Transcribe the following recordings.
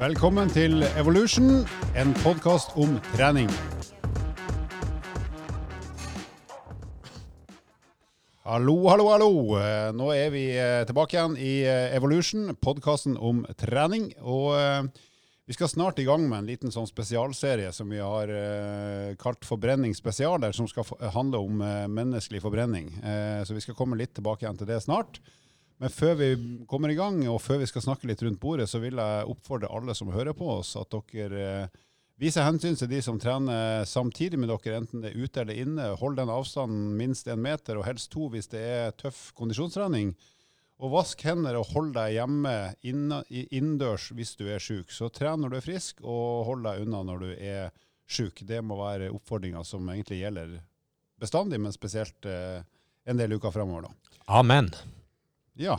Velkommen til Evolution, en podkast om trening. Hallo, hallo, hallo. Eh, Nå er vi eh, tilbake igjen i eh, Evolution, podkasten om trening. Og vi skal snart i gang med en liten sånn spesialserie som vi har kalt Forbrenning spesialer, som skal handle om menneskelig forbrenning. Så vi skal komme litt tilbake igjen til det snart. Men før vi kommer i gang, og før vi skal snakke litt rundt bordet, så vil jeg oppfordre alle som hører på oss, at dere eh, viser hensyn til de som trener samtidig med dere, enten det er ute eller inne. Hold den avstanden minst én meter, og helst to hvis det er tøff kondisjonstrening. Og vask hender og hold deg hjemme innendørs hvis du er syk. Så tren når du er frisk, og hold deg unna når du er syk. Det må være oppfordringa som egentlig gjelder bestandig, men spesielt eh, en del uker fremover. Da. Amen. Ja,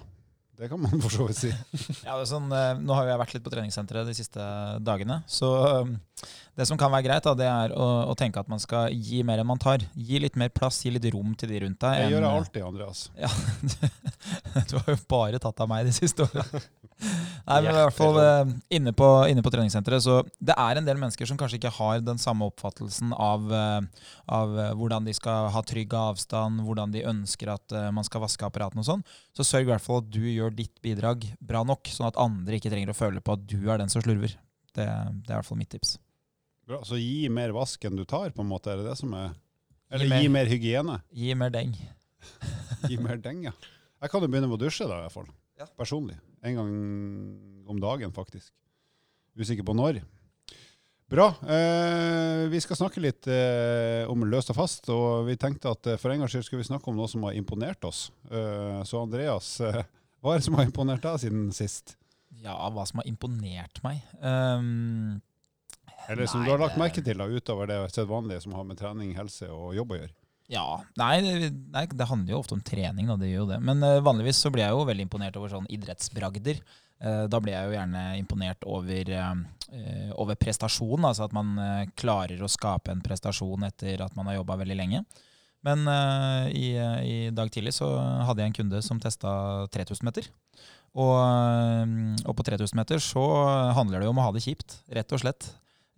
det kan man for så vidt si. Ja, det sånn, eh, nå har jeg vært litt på treningssenteret de siste dagene. Så eh, det som kan være greit, da, det er å, å tenke at man skal gi mer enn man tar. Gi litt mer plass, gi litt rom til de rundt deg. Det gjør jeg alltid, Andreas. Ja, du har jo bare tatt av meg de siste åra. Nei, men i hvert fall eh, inne på, inne på treningssenteret, så det er en del mennesker som kanskje ikke har den samme oppfattelsen av, eh, av eh, hvordan de skal ha trygg avstand, hvordan de ønsker at man skal vaske apparatene og sånn. Så sørg i hvert fall at du gjør ditt bidrag bra nok, sånn at andre ikke trenger å føle på at du er den som slurver. Det, det er i hvert fall mitt tips. Bra. Så gi mer vask enn du tar, på en måte, er det det som er Eller mer. gi mer hygiene. Gi mer deng. Gi mer deng, ja. Jeg kan jo begynne med å dusje, da, i hvert fall. Ja. Personlig. En gang om dagen, faktisk. Usikker på når. Bra. Eh, vi skal snakke litt eh, om løst og fast, og vi tenkte at eh, for en gangs skyld skulle vi snakke om noe som har imponert oss. Eh, så Andreas, eh, hva er det som har imponert deg siden sist? Ja, hva som har imponert meg? Um, Eller som Nei, du har lagt merke til da, utover det sedvanlige som har med trening, helse og jobb å gjøre? Ja, nei det, nei, det handler jo ofte om trening, da, det gjør jo det. Men uh, vanligvis så blir jeg jo veldig imponert over sånn idrettsbragder. Uh, da blir jeg jo gjerne imponert over, uh, over prestasjon, altså at man klarer å skape en prestasjon etter at man har jobba veldig lenge. Men i, i dag tidlig så hadde jeg en kunde som testa 3000 meter. Og, og på 3000 meter så handler det jo om å ha det kjipt, rett og slett.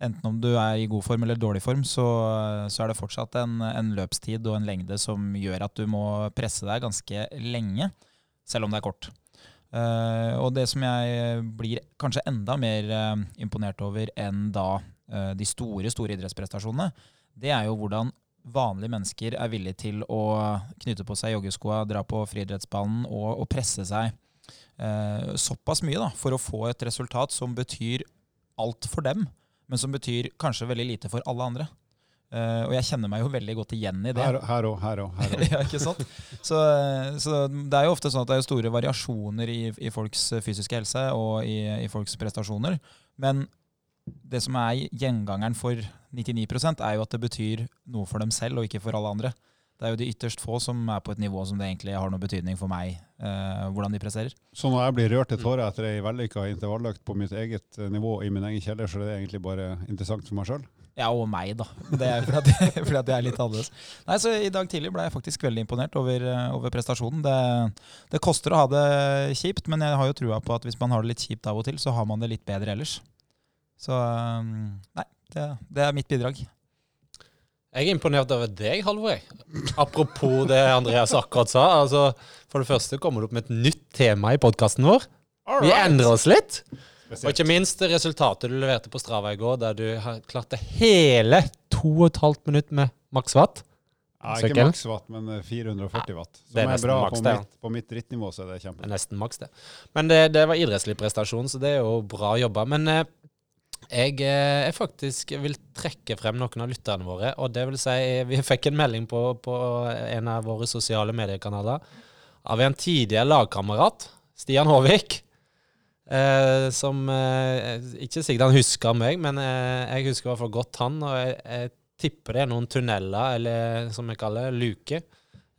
Enten om du er i god form eller dårlig form, så, så er det fortsatt en, en løpstid og en lengde som gjør at du må presse deg ganske lenge, selv om det er kort. Uh, og det som jeg blir kanskje enda mer uh, imponert over enn da uh, de store, store idrettsprestasjonene, det er jo hvordan vanlige mennesker er villige til å knytte på seg joggeskoa, dra på friidrettsbanen og, og presse seg såpass mye da, for å få et resultat som betyr alt for dem, men som betyr kanskje veldig lite for alle andre. Uh, og jeg kjenner meg jo veldig godt igjen i det. Her og her òg, her òg. Ja, ikke sant? Så, så det er jo ofte sånn at det er store variasjoner i, i folks fysiske helse og i, i folks prestasjoner. Men det som er gjengangeren for 99% er jo at det betyr noe for dem selv og ikke for alle andre. Det er jo de ytterst få som er på et nivå som det egentlig har noe betydning for meg, eh, hvordan de presserer. Så når jeg blir rørt til tårer etter ei vellykka intervalløkt på mitt eget eh, nivå i min egen kjeller, så er det egentlig bare interessant for meg sjøl. Ja, og meg, da. Det er fordi at, jeg, fordi at jeg er litt annerledes. Nei, så I dag tidlig ble jeg faktisk veldig imponert over, eh, over prestasjonen. Det, det koster å ha det kjipt, men jeg har jo trua på at hvis man har det litt kjipt av og til, så har man det litt bedre ellers. Så eh, nei, det, det er mitt bidrag. Jeg er imponert over deg, Halvor. Apropos det Andreas akkurat sa. Altså, for det første kommer du opp med et nytt tema i podkasten vår. Vi endrer oss litt. Og ikke minst resultatet du leverte på Strava i går, der du klarte hele 2,5 minutt med maks watt. Ja, ikke maks watt, men eh, 440 watt. Som det er er, bra maks på mitt, på mitt drittnivå, så er det kjempe. Det er nesten maks, det. Men det, det var idrettslig prestasjon, så det er jo bra jobba. Men eh, jeg, er faktisk vil trekke frem noen av lytterne våre. Og det vil si, vi fikk en melding på, på en av våre sosiale mediekanaler av en tidligere lagkamerat, Stian Håvik. Eh, som eh, Ikke sikkert han husker meg, men eh, jeg husker i hvert fall godt han. Og jeg, jeg tipper det er noen tunneler, eller som vi kaller luke,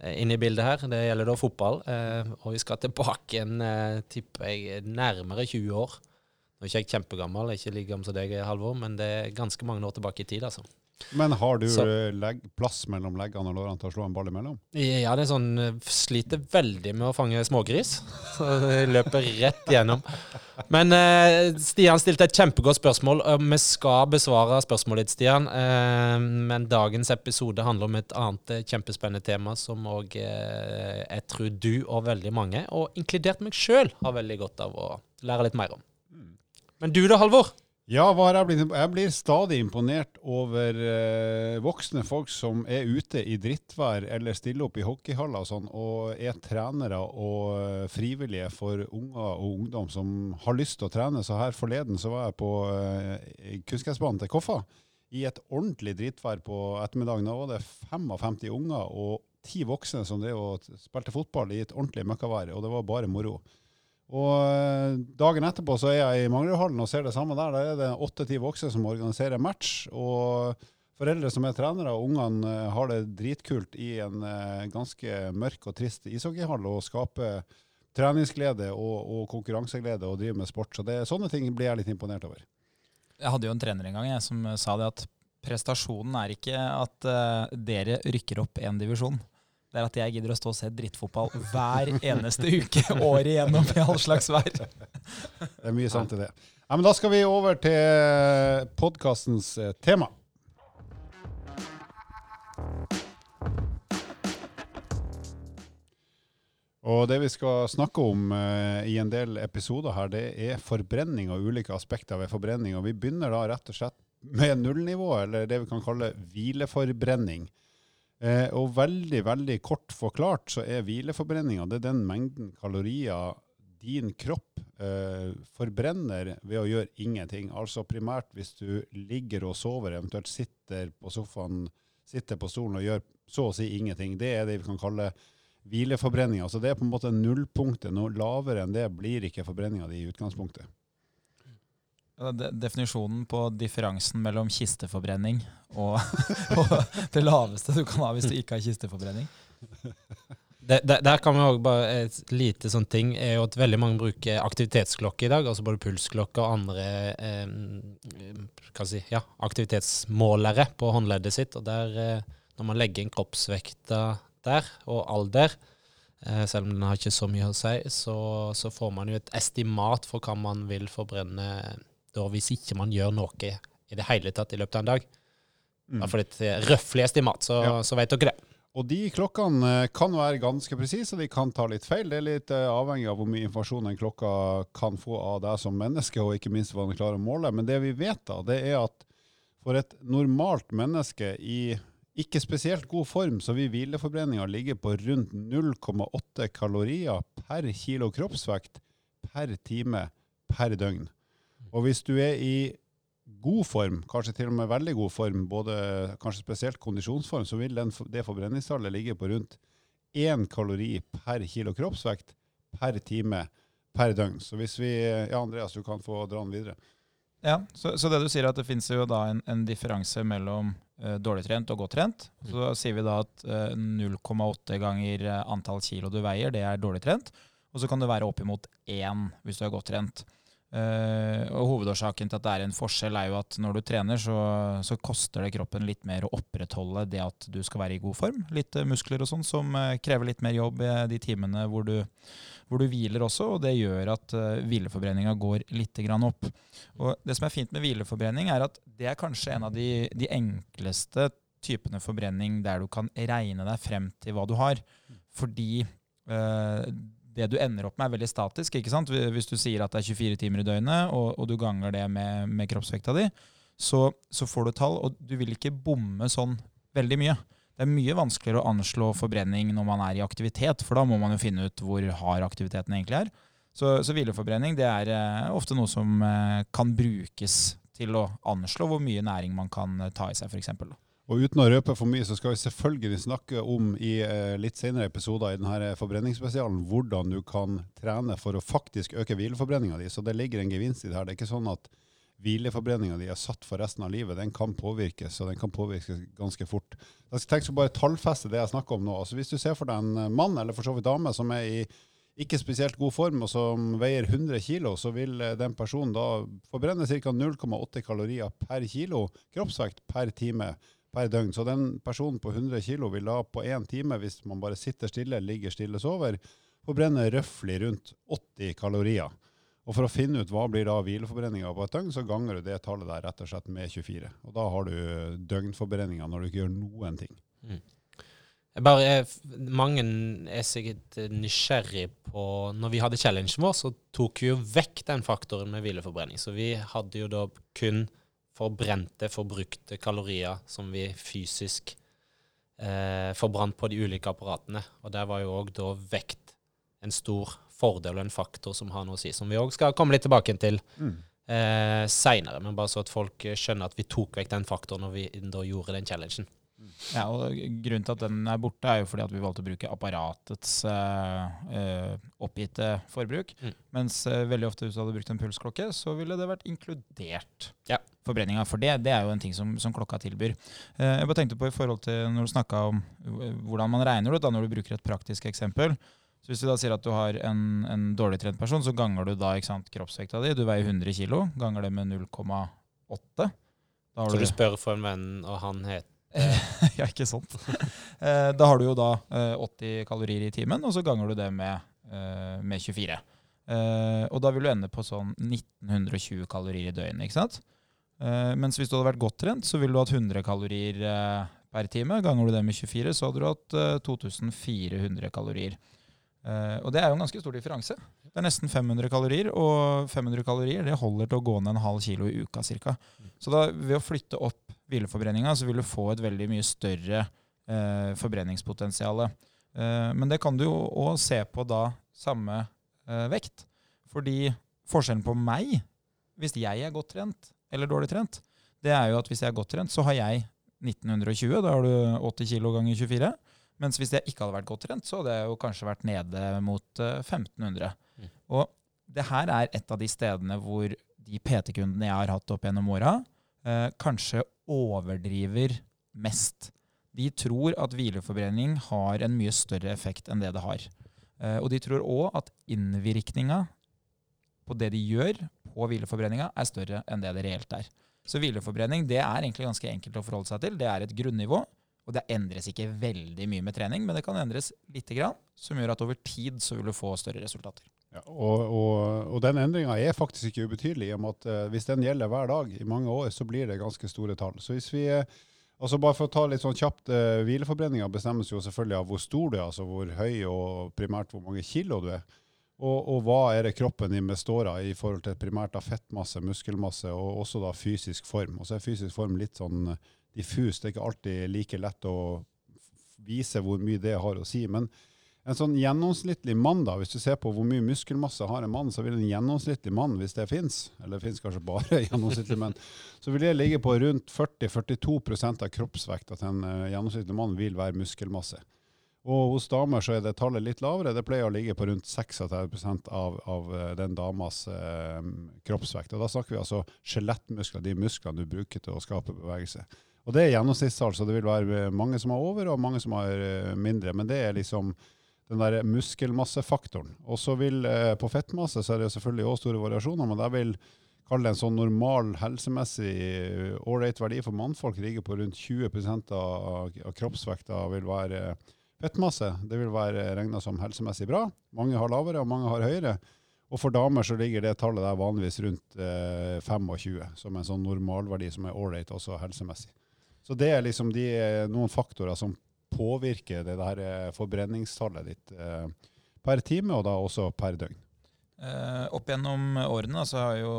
inni inne i bildet her. Det gjelder da fotball. Eh, og vi skal tilbake en, eh, tipper jeg, nærmere 20 år. Nå er ikke jeg kjempegammel, ikke like gammel som deg, Halvor, men det er ganske mange år tilbake i tid, altså. Men har du eh, legg, plass mellom leggene og lårene til å slå en ball imellom? Ja, det er sånn eh, Sliter veldig med å fange smågris. Så jeg løper rett gjennom. Men eh, Stian stilte et kjempegodt spørsmål. Vi skal besvare spørsmålet ditt, Stian. Eh, men dagens episode handler om et annet eh, kjempespennende tema som òg eh, jeg tror du og veldig mange, og inkludert meg sjøl, har veldig godt av å lære litt mer om. Men du da, Halvor? Ja, jeg blitt? Jeg blir stadig imponert over eh, voksne folk som er ute i drittvær eller stiller opp i hockeyhaller og sånn, og er trenere og eh, frivillige for unger og ungdom som har lyst til å trene. Så her forleden så var jeg på eh, kunstgressbanen til Koffa i et ordentlig drittvær på ettermiddagen. Da var det 55 unger og ti voksne som drev og spilte fotball i et ordentlig møkkavær, og det var bare moro. Og eh, dagen etterpå så er jeg i Manglerudhallen og ser det samme der. Da er det åtte-ti voksne som organiserer match. Og foreldre som er trenere, og ungene eh, har det dritkult i en eh, ganske mørk og trist ishockeyhall og skaper treningsglede og, og konkurranseglede og driver med sport. Så det, sånne ting blir jeg litt imponert over. Jeg hadde jo en trener en gang jeg, som sa det at prestasjonen er ikke at uh, dere rykker opp en divisjon. Det er at jeg gidder å stå og se drittfotball hver eneste uke året igjennom i all slags vær. Det er mye sant i det. Ja, men da skal vi over til podkastens tema. Og det vi skal snakke om eh, i en del episoder her, det er forbrenning og ulike aspekter ved forbrenning. Og vi begynner da rett og slett med nullnivå, eller det vi kan kalle hvileforbrenning. Eh, og veldig, veldig kort forklart så er hvileforbrenninga den mengden kalorier din kropp eh, forbrenner ved å gjøre ingenting. Altså primært hvis du ligger og sover, eventuelt sitter på sofaen, sitter på stolen og gjør så å si ingenting. Det er det vi kan kalle hvileforbrenninga. Så det er på en måte nullpunktet. Noe lavere enn det blir ikke forbrenninga di i utgangspunktet. Definisjonen på differansen mellom kisteforbrenning og, og det laveste du kan ha hvis du ikke har kisteforbrenning. Det, det, der kan vi også bare Et lite sånn ting er jo at veldig mange bruker aktivitetsklokke i dag. Altså både pulsklokke og andre eh, si, ja, aktivitetsmålere på håndleddet sitt. Og der, eh, når man legger inn kroppsvekta der, og alder, eh, selv om den har ikke så mye å si, så, så får man jo et estimat for hva man vil forbrenne da, hvis ikke man gjør noe i det hele tatt i løpet av en dag. I hvert fall et røftlig estimat, så, Ja. så vet dere det. Og de klokkene eh, kan være ganske presise, og de kan ta litt feil. Det er litt eh, avhengig av hvor mye informasjon en klokka kan få av deg som menneske, og ikke minst hva den klarer å måle. Men det vi vet, da, det er at for et normalt menneske i ikke spesielt god form, så vil hvileforbrenninga ligge på rundt 0,8 kalorier per kilo kroppsvekt per time per døgn. Og hvis du er i god form, kanskje til og med veldig god form, både kanskje spesielt kondisjonsform, så vil den, det forbrenningstallet ligge på rundt én kalori per kilo kroppsvekt per time per døgn. Så hvis vi Ja, Andreas, du kan få dra den videre. Ja, så, så det du sier er at det finnes jo da en, en differanse mellom eh, dårlig trent og godt trent. Så da sier vi da at eh, 0,8 ganger eh, antall kilo du veier, det er dårlig trent. Og så kan det være oppimot én hvis du er godt trent. Eh, og Hovedårsaken til at det er en forskjell, er jo at når du trener, så, så koster det kroppen litt mer å opprettholde det at du skal være i god form. Litt eh, muskler og sånn, som uh, krever litt mer jobb i de timene hvor du, hvor du hviler også. Og det gjør at uh, hvileforbrenninga går litt opp. Og det som er fint med hvileforbrenning, er at det er kanskje en av de, de enkleste typene forbrenning der du kan regne deg frem til hva du har. Fordi det du ender opp med, er veldig statisk. ikke sant? Hvis du sier at det er 24 timer i døgnet, og, og du ganger det med, med kroppsvekta di, så, så får du tall, og du vil ikke bomme sånn veldig mye. Det er mye vanskeligere å anslå forbrenning når man er i aktivitet, for da må man jo finne ut hvor hard aktiviteten egentlig er. Så, så hvileforbrenning det er eh, ofte noe som eh, kan brukes til å anslå hvor mye næring man kan eh, ta i seg, f.eks. Og uten å røpe for mye, så skal vi selvfølgelig snakke om i eh, litt senere episoder i denne forbrenningsspesialen hvordan du kan trene for å faktisk øke hvileforbrenninga di. Så det ligger en gevinst i det her. Det er ikke sånn at hvileforbrenninga di er satt for resten av livet. Den kan påvirkes, og den kan påvirkes ganske fort. Jeg skal så bare tallfeste det jeg snakker om nå. Altså Hvis du ser for deg en mann, eller for så vidt dame, som er i, ikke spesielt god form, og som veier 100 kg, så vil eh, den personen da forbrenne ca. 0,8 kalorier per kilo kroppsvekt per time per døgn. Så den personen på 100 kg vil da på én time, hvis man bare sitter stille, ligger stille, sover, forbrenne røftlig rundt 80 kalorier. Og For å finne ut hva blir da hvileforbrenninga på et døgn, så ganger du det tallet der rett og slett med 24. Og Da har du døgnforbrenninga når du ikke gjør noen ting. Mm. Bare, mange er sikkert nysgjerrig på Når vi hadde challengen vår, så tok vi jo vekk den faktoren med hvileforbrenning. Så vi hadde jo da kun forbrente, forbrukte kalorier som vi fysisk eh, forbrant på de ulike apparatene. Og der var jo òg da vekt en stor fordel og en faktor som har noe å si, som vi òg skal komme litt tilbake til mm. eh, seinere. Men bare så at folk skjønner at vi tok vekk den faktoren når vi da gjorde den challengen. Ja, og Grunnen til at den er borte, er jo fordi at vi valgte å bruke apparatets eh, oppgitte forbruk. Mm. Mens eh, veldig ofte hvis du hadde brukt en pulsklokke, så ville det vært inkludert ja. Forbrenninga. For det, det, er jo en ting som, som klokka tilbyr. Eh, jeg bare tenkte på i forhold til når du snakka om hvordan man regner det, da, når du bruker et praktisk eksempel. Så Hvis du da sier at du har en, en dårlig trent person, så ganger du da sant, kroppsvekta di. Du veier 100 kg, ganger det med 0,8. Så du spør for en venn, og han heter ja, ikke sant. Eh, da har du jo da 80 eh, kalorier i timen, og så ganger du det med, eh, med 24. Og da vil du ende på sånn 1920 kalorier i døgnet. ikke sant? Mens hvis du hadde vært godt trent, så ville du hatt 100 kalorier per time. Ganger du det med 24, så hadde du hatt 2400 kalorier. Og det er jo en ganske stor differanse. Det er nesten 500 kalorier, og 500 kalorier det holder til å gå ned en halv kilo i uka ca. Så da, ved å flytte opp hvileforbrenninga, så vil du få et veldig mye større eh, forbrenningspotensial. Eh, men det kan du jo òg se på da samme eh, vekt. Fordi forskjellen på meg, hvis jeg er godt trent eller dårlig trent, det er jo at hvis jeg er godt trent, så har jeg 1920. Da har du 80 kg ganger 24. Mens hvis jeg ikke hadde vært godt trent, så hadde jeg jo kanskje vært nede mot 1500. Mm. Og det her er et av de stedene hvor de PT-kundene jeg har hatt opp gjennom åra, eh, kanskje overdriver mest. De tror at hvileforbrenning har en mye større effekt enn det det har. Eh, og de tror òg at innvirkninga på det de gjør på hvileforbrenninga, er større enn det det reelt er. Så hvileforbrenning det er egentlig ganske enkelt å forholde seg til. Det er et grunnivå, og det endres ikke veldig mye med trening, men det kan endres lite grann, som gjør at over tid så vil du få større resultater. Ja, og, og, og, den endringa er faktisk ikke ubetydelig. i og med at uh, Hvis den gjelder hver dag i mange år, så blir det ganske store tall. Så hvis vi, uh, altså Bare for å ta litt sånn kjapt, uh, Hvileforbrenninga bestemmes jo selvfølgelig av hvor stor du er, altså hvor høy og primært hvor mange kilo du er. Og, og hva er det kroppen din består av i forhold til primært av fettmasse, muskelmasse og også da fysisk form. Og så er fysisk form litt sånn diffus. Det er ikke alltid like lett å vise hvor mye det har å si. men en sånn gjennomsnittlig mann, da, hvis du ser på hvor mye muskelmasse har en mann, så vil en gjennomsnittlig mann, hvis det fins, eller det fins kanskje bare gjennomsnittlig menn, så vil det ligge på rundt 40-42% av kroppsvekta til en uh, gjennomsnittlig mann vil være muskelmasse. Og hos damer så er det tallet litt lavere. Det pleier å ligge på rundt 36% av, av uh, den damas eh, kroppsvekt. Og da snakker vi altså skjelettmuskler, de musklene du bruker til å skape bevegelse. Og det er gjennomsnittstall, så det vil være mange som har over, og mange som har mindre. Men det er liksom den der muskelmassefaktoren. Og så vil eh, På fettmasse så er det selvfølgelig også store variasjoner, men der vil kalle en sånn normal helsemessig ålreit verdi for mannfolk ligger på rundt 20% av, av kroppsvekta vil være fettmasse. Det vil være regna som helsemessig bra. Mange har lavere, og mange har høyere. Og for damer så ligger det tallet der vanligvis rundt eh, 25, som en sånn normalverdi som er ålreit også helsemessig. Så det er liksom de, eh, noen faktorer som påvirker det der eh, forbrenningstallet ditt eh, per time, og da også per døgn? Uh, opp gjennom årene så har jo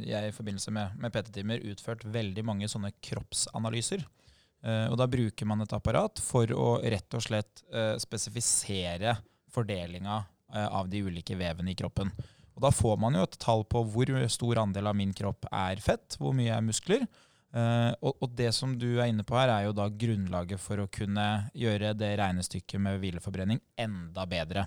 jeg i forbindelse med, med PT-timer utført veldig mange sånne kroppsanalyser. Uh, og da bruker man et apparat for å rett og slett uh, spesifisere fordelinga av de ulike vevene i kroppen. Og da får man jo et tall på hvor stor andel av min kropp er fett, hvor mye er muskler, og, det som du er inne på her, er jo da grunnlaget for å kunne gjøre det regnestykket med hvileforbrenning enda bedre.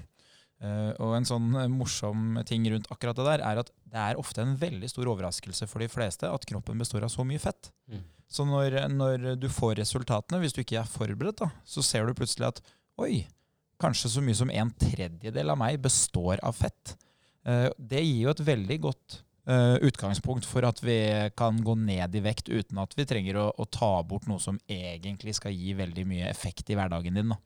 Og en sånn morsom ting rundt akkurat det der, er at det er ofte en veldig stor overraskelse for de fleste at kroppen består av så mye fett. Mm. Så når, når, du får resultatene, hvis du ikke er forberedt, da, så ser du plutselig at oi, kanskje så mye som en tredjedel av meg består av fett. Eh, det gir jo et veldig godt eh, utgangspunkt for at vi kan gå ned i vekt uten at vi trenger å, å ta bort noe som egentlig skal gi veldig mye effekt i hverdagen din. Da.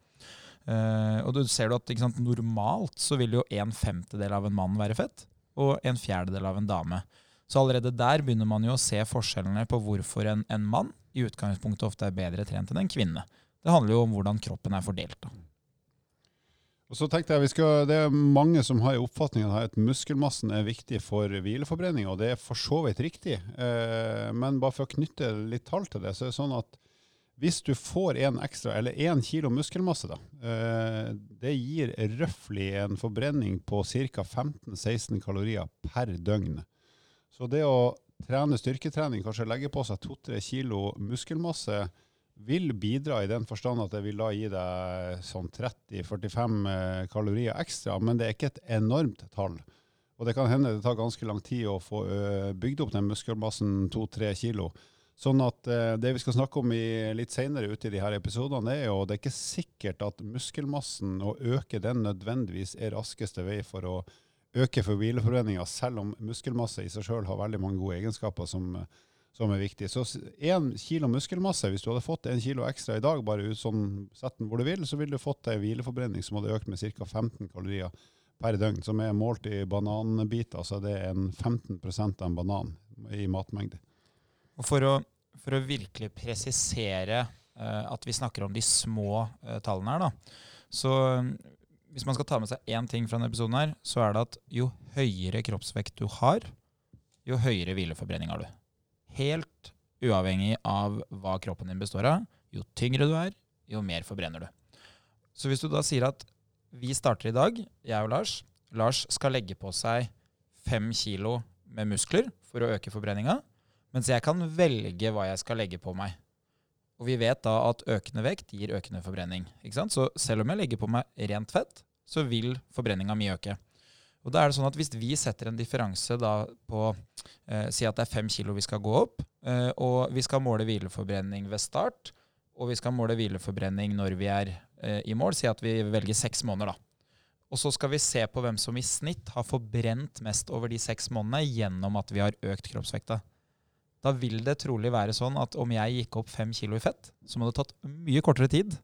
Eh, og du ser at sant, Normalt så vil jo en femtedel av en mann være fett, og en fjerdedel av en dame. Så allerede der begynner man jo å se forskjellene på hvorfor en, en mann i utgangspunktet ofte er bedre trent enn en kvinne. Det handler jo om hvordan kroppen er fordelt. da. Og så tenkte jeg, skal, Det er mange som har oppfatningen her at muskelmassen er viktig for hvileforbrenning, og det er for så vidt riktig. Eh, men bare for å knytte litt tall til det, så er det sånn at hvis du får en ekstra, eller én kilo muskelmasse, da, eh, det gir røftlig en forbrenning på ca. 15-16 kalorier per døgn. Så det å trene styrketrening, kanskje legge på seg 2-3 kilo muskelmasse, vil bidra i den forstand at det vil da gi deg sånn 30-45 eh, kalorier ekstra, men det er ikke et enormt tall. Og det kan hende det tar ganske lang tid å få eh, bygd opp den muskelmassen 2-3 kilo. Sånn at eh, det vi skal snakke om litt senere ute i de her episodene, er jo det er ikke sikkert at muskelmassen, å øke den nødvendigvis er raskeste vei for å øke for hvileforbrenninga, selv om muskelmasse i seg sjøl har veldig mange gode egenskaper som, som er viktige. Så én kilo muskelmasse, hvis du hadde fått en kilo ekstra i dag, bare ut sånn, sett den hvor du vil, så ville du fått ei hvileforbrenning som hadde økt med ca. 15 kalorier per døgn, som er målt i bananbiter. Altså det er en 15 av en banan i matmengde. Og for å, for å virkelig presisere uh, at vi snakker om de små uh, tallene her, da, så hvis man skal ta med seg én ting fra denne episoden, her, så er det at jo høyere kroppsvekt du har, jo høyere hvileforbrenning har du helt uavhengig av hva kroppen din består av. Jo tyngre du er, jo mer forbrenner du. Så hvis du da sier at vi starter i dag, jeg og Lars Lars skal legge på seg fem kilo med muskler for å øke forbrenninga, mens jeg kan velge hva jeg skal legge på meg. Og vi vet da at økende vekt gir økende forbrenning. Så selv om jeg legger på meg rent fett, så vil forbrenninga mi øke. Og da er det sånn at Hvis vi setter en differanse på eh, Si at det er fem kilo vi skal gå opp, eh, og vi skal måle hvileforbrenning ved start, og vi skal måle hvileforbrenning når vi er eh, i mål, si at vi velger seks måneder. da. Og så skal vi se på hvem som i snitt har forbrent mest over de seks månedene gjennom at vi har økt kroppsvekta. Da vil det trolig være sånn at om jeg gikk opp fem kilo i fett, så må det tatt mye kortere tid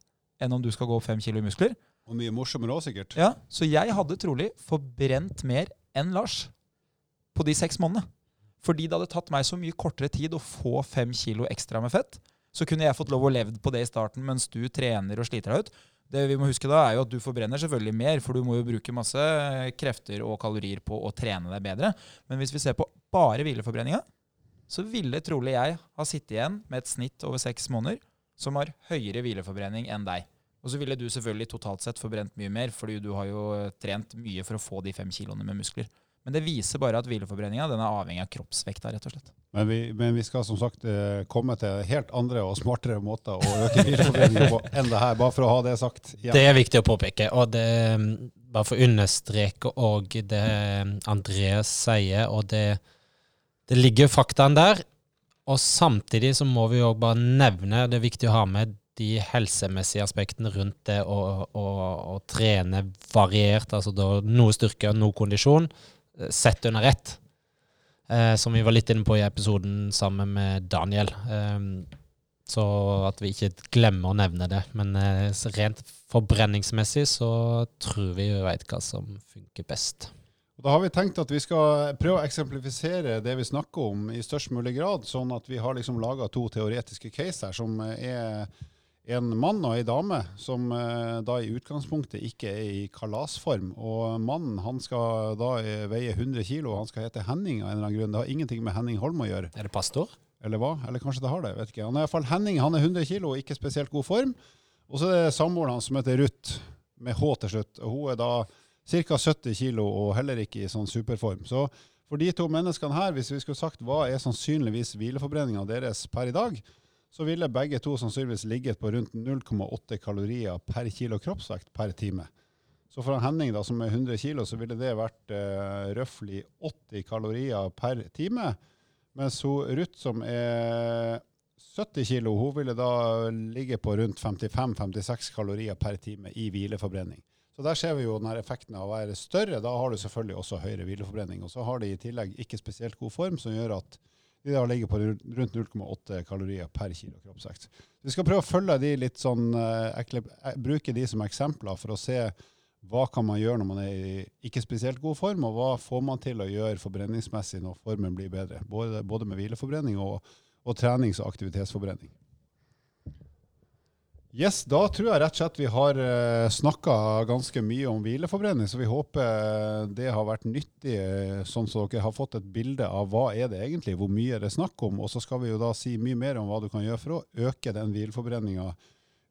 enn om du skal gå opp fem kilo i muskler. Og mye morsommere òg, sikkert. Ja, Så jeg hadde trolig forbrent mer enn Lars på de seks månedene. Fordi det hadde tatt meg så mye kortere tid å få fem kilo ekstra med fett. Så kunne jeg fått lov å levd på det i starten mens du trener og sliter deg ut. Det vi må huske da, er jo at du forbrenner selvfølgelig mer, for du må jo bruke masse krefter og kalorier på å trene deg bedre. Men hvis vi ser på bare hvileforbrenninga, så ville trolig jeg ha sittet igjen med et snitt over seks måneder som har høyere hvileforbrenning enn deg. Og så ville du selvfølgelig totalt sett forbrent mye mer, fordi du har jo trent mye for å få de fem kiloene med muskler. Men det viser bare at hvileforbrenninga er avhengig av kroppsvekta, rett og slett. Men vi, men vi, skal som sagt eh, komme til helt andre og smartere måter å øke hvileforbrenninga på enn det her, bare for å ha det sagt. Ja. Det er viktig å påpeke. Og det, bare for å understreke òg det Andreas sier, og det, det ligger faktaen der. Og samtidig så må vi òg bare nevne, det er viktig å ha med de helsemessige aspektene rundt det å, å, å trene variert, altså noe styrke og noe kondisjon, eh, sett under ett. Eh, som vi var litt inne på i episoden sammen med Daniel. Eh, så at vi ikke glemmer å nevne det. Men eh, rent forbrenningsmessig så tror vi vi veit hva som funker best. Da har vi tenkt at vi skal prøve å eksemplifisere det vi snakker om i størst mulig grad, sånn at vi har liksom laga to teoretiske case her som er en mann og ei dame som eh, da i utgangspunktet ikke er i kalasform. Og mannen han skal da eh, veie 100 kg, han skal hete Henning av en eller annen grunn. Det har ingenting med Henning Holm å gjøre. Er det pastor? Eller hva? Eller kanskje det har det. vet ikke. Han er iallfall Henning, han er 100 kg og ikke spesielt god form. Og så er det samboeren hans som heter Ruth, med H til slutt. og Hun er da ca. 70 kg og heller ikke i sånn superform. Så for de to menneskene her, hvis vi skulle sagt hva er sannsynligvis hvileforbrenninga deres per i dag, så ville begge to sannsynligvis ligget på rundt 0,8 kalorier per kilo kroppsvekt per time. Så for Henning, da, som er 100 kg, så ville det vært eh, røftlig 80 kalorier per time. Mens Ruth, som er 70 kg, hun ville da ligge på rundt 55-56 kalorier per time i hvileforbrenning. Så der ser vi jo den effekten av å være større. Da har du selvfølgelig også høyere hvileforbrenning. Og så har de i tillegg ikke spesielt god form, som gjør at de da ligger på rundt 0,8 kalorier per kilo kroppsvekt. Vi skal prøve å følge de litt sånn, eh, bruke de som eksempler for å se hva kan man gjøre når man er i ikke spesielt god form, og hva får man til å gjøre forbrenningsmessig når formen blir bedre. Både, både med hvileforbrenning og, og trenings- og aktivitetsforbrenning. Yes, Da tror jeg rett og slett vi har eh, snakka ganske mye om hvileforbrenning, så vi håper det har vært nyttig, eh, sånn så dere har fått et bilde av hva er det egentlig, hvor mye er det snakk om. Og så skal vi jo da si mye mer om hva du kan gjøre for å øke den hvileforbrenninga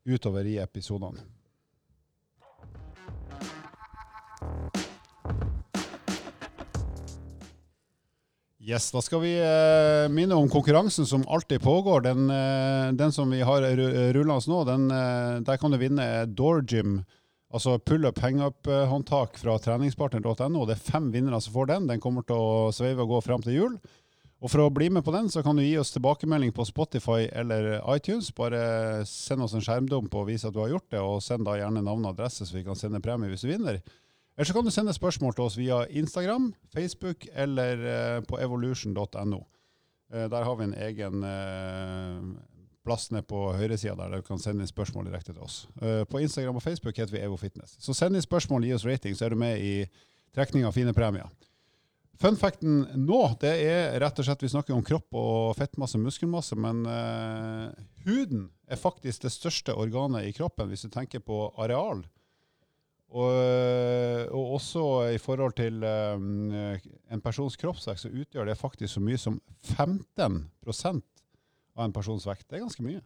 utover i episodene. Yes, Da skal vi eh, minne om konkurransen som alltid pågår. Den, eh, den som vi har rullende nå, den, eh, der kan du vinne Doorgym, altså pullup hangup-håndtak fra treningspartner.no. Det er fem vinnere som får den. Den kommer til å sveive og gå fram til jul. Og For å bli med på den, så kan du gi oss tilbakemelding på Spotify eller iTunes. Bare send oss en skjermdump og vise at du har gjort det, og send da gjerne navn og adresse, så vi kan sende premie hvis du vinner. Eller så kan du sende spørsmål til oss via Instagram, Facebook eller eh, på evolution.no. Eh, der har vi en egen eh, plass nede på høyresida der du kan sende inn spørsmål direkte til oss. Eh, på Instagram og Facebook heter vi Evo Fitness. Så send inn spørsmål, gi oss rating, så er du med i trekning av fine premier. Fun facten nå det er rett og slett vi snakker om kropp og fettmasse, muskelmasse, men uh, huden er faktisk det største organet i kroppen hvis du tenker på areal. Og, og, også i forhold til um, en persons kroppsvekt, så utgjør det faktisk så mye som 15% av en persons vekt. Det er ganske mye.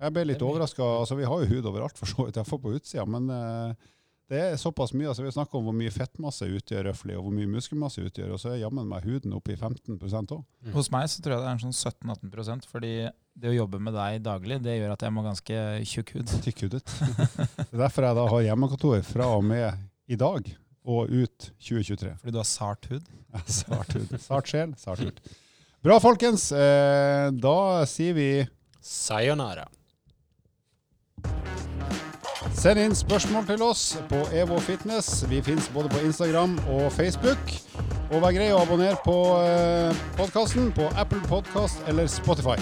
Jeg ble litt overraska. Altså, vi har jo hud overalt, for så vidt, iallfall på utsida. Men uh, det er såpass mye. altså Vi snakker om hvor mye fettmasse utgjør røftlig, og hvor mye muskelmasse utgjør, og så er jammen meg huden oppe i 15 òg. Mm. Hos meg så tror jeg det er en sånn 17-18% fordi det å jobbe med deg daglig, det gjør at jeg må ganske tjukk hud. Tykkhudet. det er derfor jeg da har hjemmekontor fra og med i dag og ut 2023. Fordi du har sart hud? Ja, sart hud. Sart sjel, sart hud. Bra, folkens. Eh, da sier vi Sayonara. Send inn spørsmål til oss på EVO Fitness. Vi fins både på Instagram og Facebook. Og vær grei å abonnere på eh, podkasten på Apple Podkast eller Spotify.